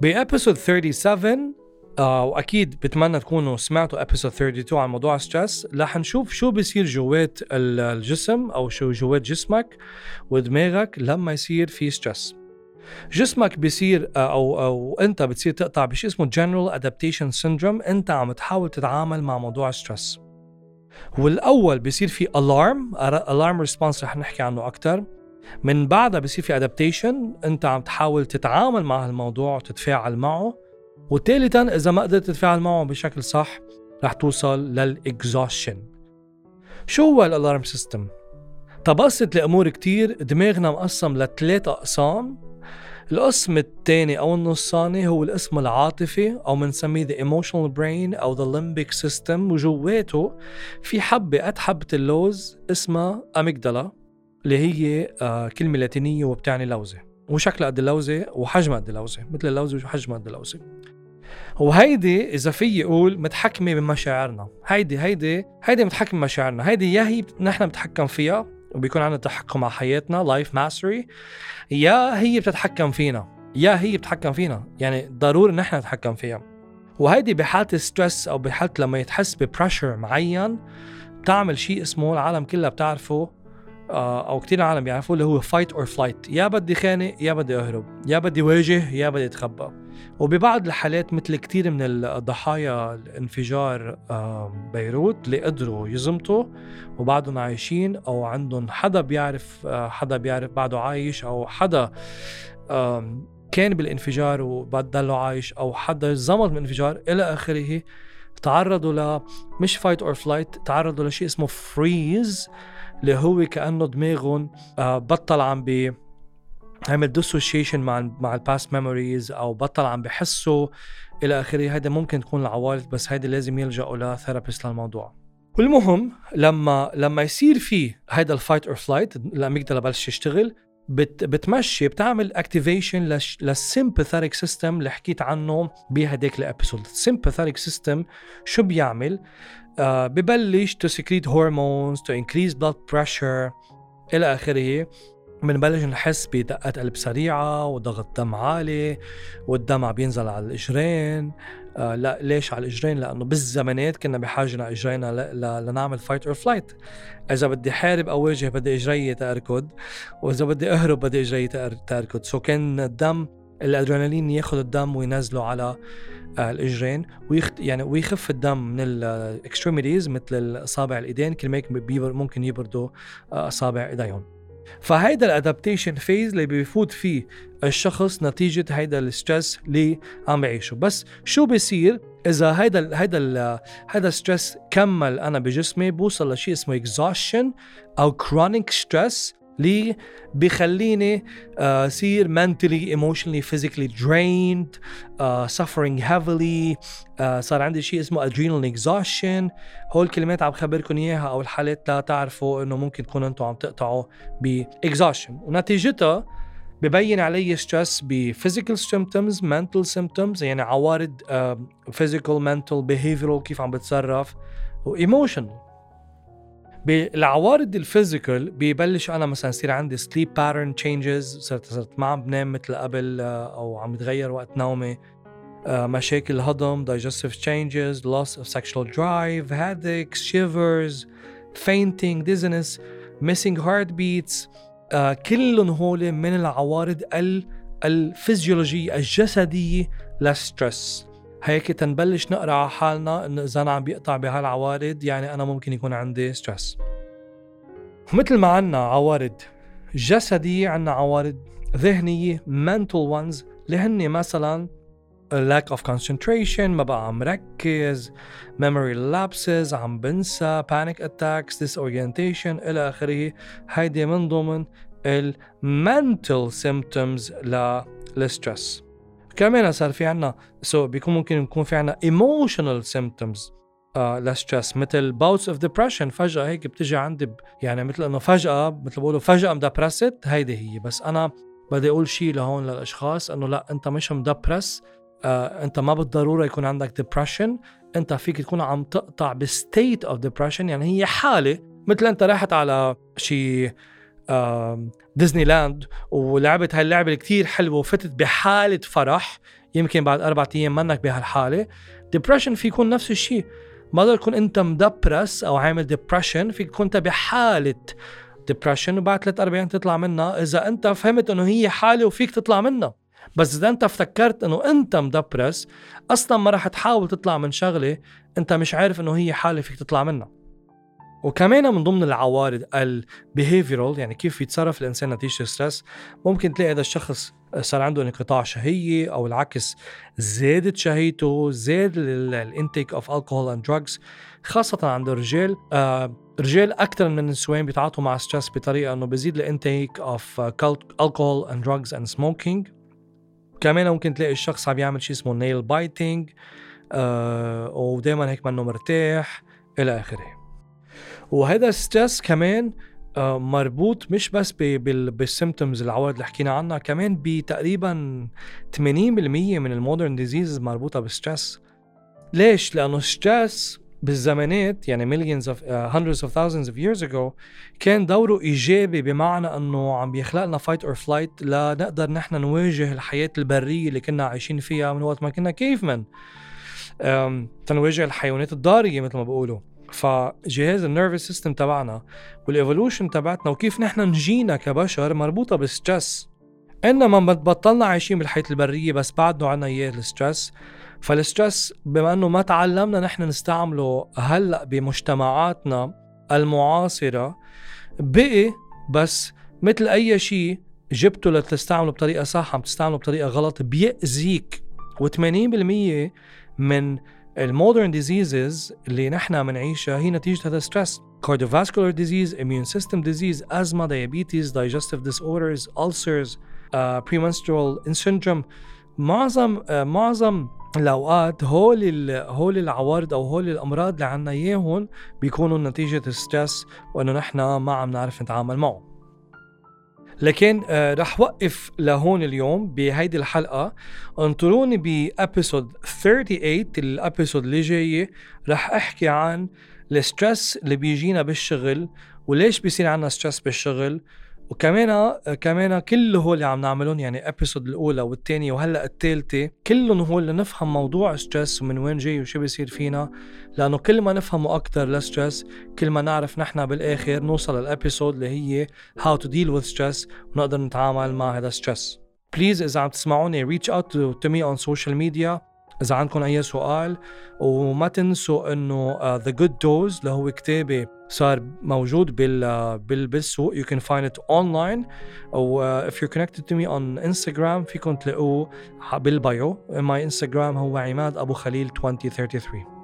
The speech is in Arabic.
ب episode 37 آه وأكيد بتمنى تكونوا سمعتوا episode 32 عن موضوع stress رح نشوف شو بيصير جوات الجسم أو شو جوات جسمك ودماغك لما يصير في stress جسمك بيصير آه، أو أو أنت بتصير تقطع بشيء اسمه general adaptation syndrome أنت عم تحاول تتعامل مع موضوع stress والأول بيصير في alarm alarm response رح نحكي عنه أكثر من بعدها بصير في adaptation أنت عم تحاول تتعامل مع الموضوع وتتفاعل معه. وثالثا إذا ما قدرت تتفاعل معه بشكل صح رح توصل للاكزوشن شو هو ال alarm system تبسط لامور كتير دماغنا مقسم لثلاث أقسام. القسم الثاني أو النصّاني هو القسم العاطفي أو بنسميه the emotional brain أو the limbic system. وجواته في حبة قد حبة اللوز اسمها amygdala اللي هي آه كلمة لاتينية وبتعني لوزة. وشكلها قد اللوزة وحجمها قد اللوزة مثل اللوزة وحجمها قد اللوزة. وهيدي إذا في أقول متحكمة بمشاعرنا. هيدي هيدي هيدي متحكمة بمشاعرنا. هيدي يا هي نحن بنتحكم فيها وبيكون عندنا تحكم على حياتنا life mastery يا هي بتتحكم فينا. يا هي بتتحكم فينا. يعني ضروري نحن نتحكم فيها. وهيدي بحالة stress أو بحالة لما تحس ب pressure معين بتعمل شيء اسمه العالم كلها بتعرفه أو كثير عالم بيعرفوه اللي هو fight or flight يا بدي خانق يا بدي أهرب. يا بدي واجه يا بدي أتخبى. وببعض الحالات مثل كثير من الضحايا الانفجار بيروت اللي قدروا يزمطوا وبعدهم عايشين أو عندهم حدا بيعرف آه، حدا بيعرف بعده عايش أو حدا كان بالانفجار وبعده عايش أو حدا زمط من الانفجار إلى آخره تعرضوا ل مش fight or flight تعرضوا لشيء اسمه freeze اللي هو كأنه دماغهم آه، بطل عم بي عمل dissociation مع مع ال past memories أو بطل عم بحسوا إلى آخره. هيدا ممكن تكون العوارض بس هيدا لازم يلجأوا ل therapist للموضوع. والمهم لما لما يصير في هيدا ال fight or flight ال amygdala بلش يشتغل بت بتمشي بتعمل activation لل sympathetic system اللي حكيت عنه بهديك ال episode ال sympathetic system شو بيعمل؟ ببلش to secrete hormones to increase blood pressure إلى آخره. بنبلش نحس بدقات قلب سريعة وضغط دم عالي والدم عم بينزل على الإجرين. آه لا ليش على الإجرين؟ لأنه بالزمانات كنا بحاجة لإجرينا لنعمل fight or flight إذا بدي حارب أو واجه بدي إجري تأركض وإذا بدي أهرب بدي إجري تأركض. so كان الدم الأدرينالين ياخذ الدم وينزله على آه، الإجرين ويخت يعني ويخف الدم من ال extremities مثل الإصابع الإيدين كل ممكن يبردوا آه، إصابع إيديهم. فهيدا ال adaptation phase اللي بيفوت فيه الشخص نتيجة هيدا ال stress اللي عم بعيشه بس شو بيصير إذا هيدا هيدا هيدا ال stress كمل أنا بجسمي بوصل لشيء اسمه اكزوشن أو chronic stress اللي بخليني uh, صير mentally emotionally physically drained uh, suffering heavily uh, صار عندي شيء اسمه adrenal exhaustion. هول الكلمات عم بخبركم إياها أو الحالات لا تعرفوا إنه ممكن تكونوا أنتم عم تقطعوا ب exhaustion. ونتيجتها ببين علي stress ب physical symptoms mental symptoms يعني عوارض physical mental behavioral كيف عم بتصرف و emotional بالعوارض ال physical ببلش أنا مثلا يصير عندي sleep pattern changes صرت صرت ما عم بنام مثل قبل آه، أو عم يتغير وقت نومي. آه، مشاكل الهضم digestive changes loss of sexual drive headaches shivers fainting dizziness missing heartbeats. uh, كلهم هول من العوارض الفيزيولوجية الجسدية لل stress هيك تنبلش نقرأ على حالنا انه إذا أنا عم بيقطع بهالعوارض يعني أنا ممكن يكون عندي stress مثل ما عنا عوارض جسدية عنا عوارض ذهنية mental ones اللي هن مثلا lack of concentration ما بقى عم ركز memory lapses عم بنسى panic attacks disorientation إلى آخره. هيدي من ضمن ال mental symptoms لل stress كمان صار في عنا so so بيكون ممكن يكون في عنا emotional symptoms آه ل stress مثل bouts of depression. فجأة هيك بتجي عندي ب... يعني مثل إنه فجأة مثل بقولوا فجأة مدبرس هيدي هي. بس أنا بدي أقول شيء لهون للأشخاص إنه لا أنت مش مدبرس آه أنت ما بالضرورة يكون عندك depression. أنت فيك تكون عم تقطع ب state of depression. يعني هي حالة مثل أنت راحت على شيء ديزني لاند ولعبت هاي اللعبه كثير حلوة وفتت بحالة فرح. يمكن بعد أربعة أيام منك بهالحالة. depression في يكون نفس الشيء. ما تكون أنت مدبرس أو عامل depression فيك تكون أنت بحالة depression وبعد ثلاث أربع أيام تطلع منها. إذا أنت فهمت إنه هي حالة وفيك تطلع منها. بس إذا أنت افتكرت إنه أنت مدبرس أصلا ما رح تحاول تطلع من شغلة أنت مش عارف إنه هي حالة فيك تطلع منها. وكمان من ضمن العوارض ال behavioral يعني كيف يتصرف الإنسان نتيجة ال stress ممكن تلاقي هذا الشخص صار عنده انقطاع شهية أو العكس زادت شهيته زاد ال intake of الكحول and drugs خاصة عند الرجال. آه رجال أكثر من النسوان بيتعاطوا مع stress بطريقة إنه بزيد ال intake of الكحول and drugs and smoking كمان ممكن تلاقي الشخص عم يعمل شيء اسمه nail biting آه ودائما هيك منه مرتاح إلى آخره. وهذا stress كمان آه، مربوط مش بس بال symptoms العوارض اللي حكينا عنها كمان بتقريبا 80% من ال modern disease مربوطة بال stress ليش؟ لأنه ستريس بالزمانات يعني millions of uh, hundreds of thousands of years ago كان دوره إيجابي بمعنى إنه عم بيخلق لنا fight or flight لنقدر نحن نواجه الحياة البرية اللي كنا عايشين فيها من وقت ما كنا cavemen تنواجه الحيوانات الضارية مثل ما بيقولوا فجهاز ال nervous system تبعنا وال evolution تبعتنا وكيف نحن نجينا كبشر مربوطة بال stress. إنما ما بطلنا عايشين بالحياة البرية بس بعدنا عنا إياه ال stress. فال stress بما إنه ما تعلمنا نحن نستعمله هلأ بمجتمعاتنا المعاصرة بقي بس مثل أي شيء جبته لتستعمله بطريقة صح عم تستعمله بطريقة غلط بيأذيك. و80% من ال modern diseases اللي نحن بنعيشها هي نتيجة هذا stress cardiovascular disease, immune system disease, asthma, diabetes, digestive disorders, ulcers, uh, premenstrual syndrome. معظم uh, معظم الأوقات هول هول العوارض أو هول الأمراض اللي عنا إياهم بيكونوا نتيجة ال stress وإنه نحن ما عم نعرف نتعامل معه. لكن آه رح وقف لهون اليوم بهيدي الحلقة. انطروني ب episode 38 ال episode اللي جاية رح أحكي عن ال stress اللي بيجينا بالشغل وليش بيصير عنا stress بالشغل. وكمان كمان كل هول اللي عم نعملهم يعني episode الأولى والثانيه وهلأ الثالثه كلهم هو لنفهم موضوع stress ومن وين جاي وشو بيصير فينا لأنه كل ما نفهمه أكثر لل stress كل ما نعرف نحن بالآخر نوصل لل episode اللي هي how to deal with stress ونقدر نتعامل مع هذا stress please إذا عم تسمعوني reach out to me on social media إذا عندكم أي سؤال وما تنسوا إنه The Good Dose اللي هو كتابي صار موجود بال بالسوق. you can find online أو if you connected to me on Instagram فيكم تلاقوه بال bio my Instagram هو عماد أبو خليل 2033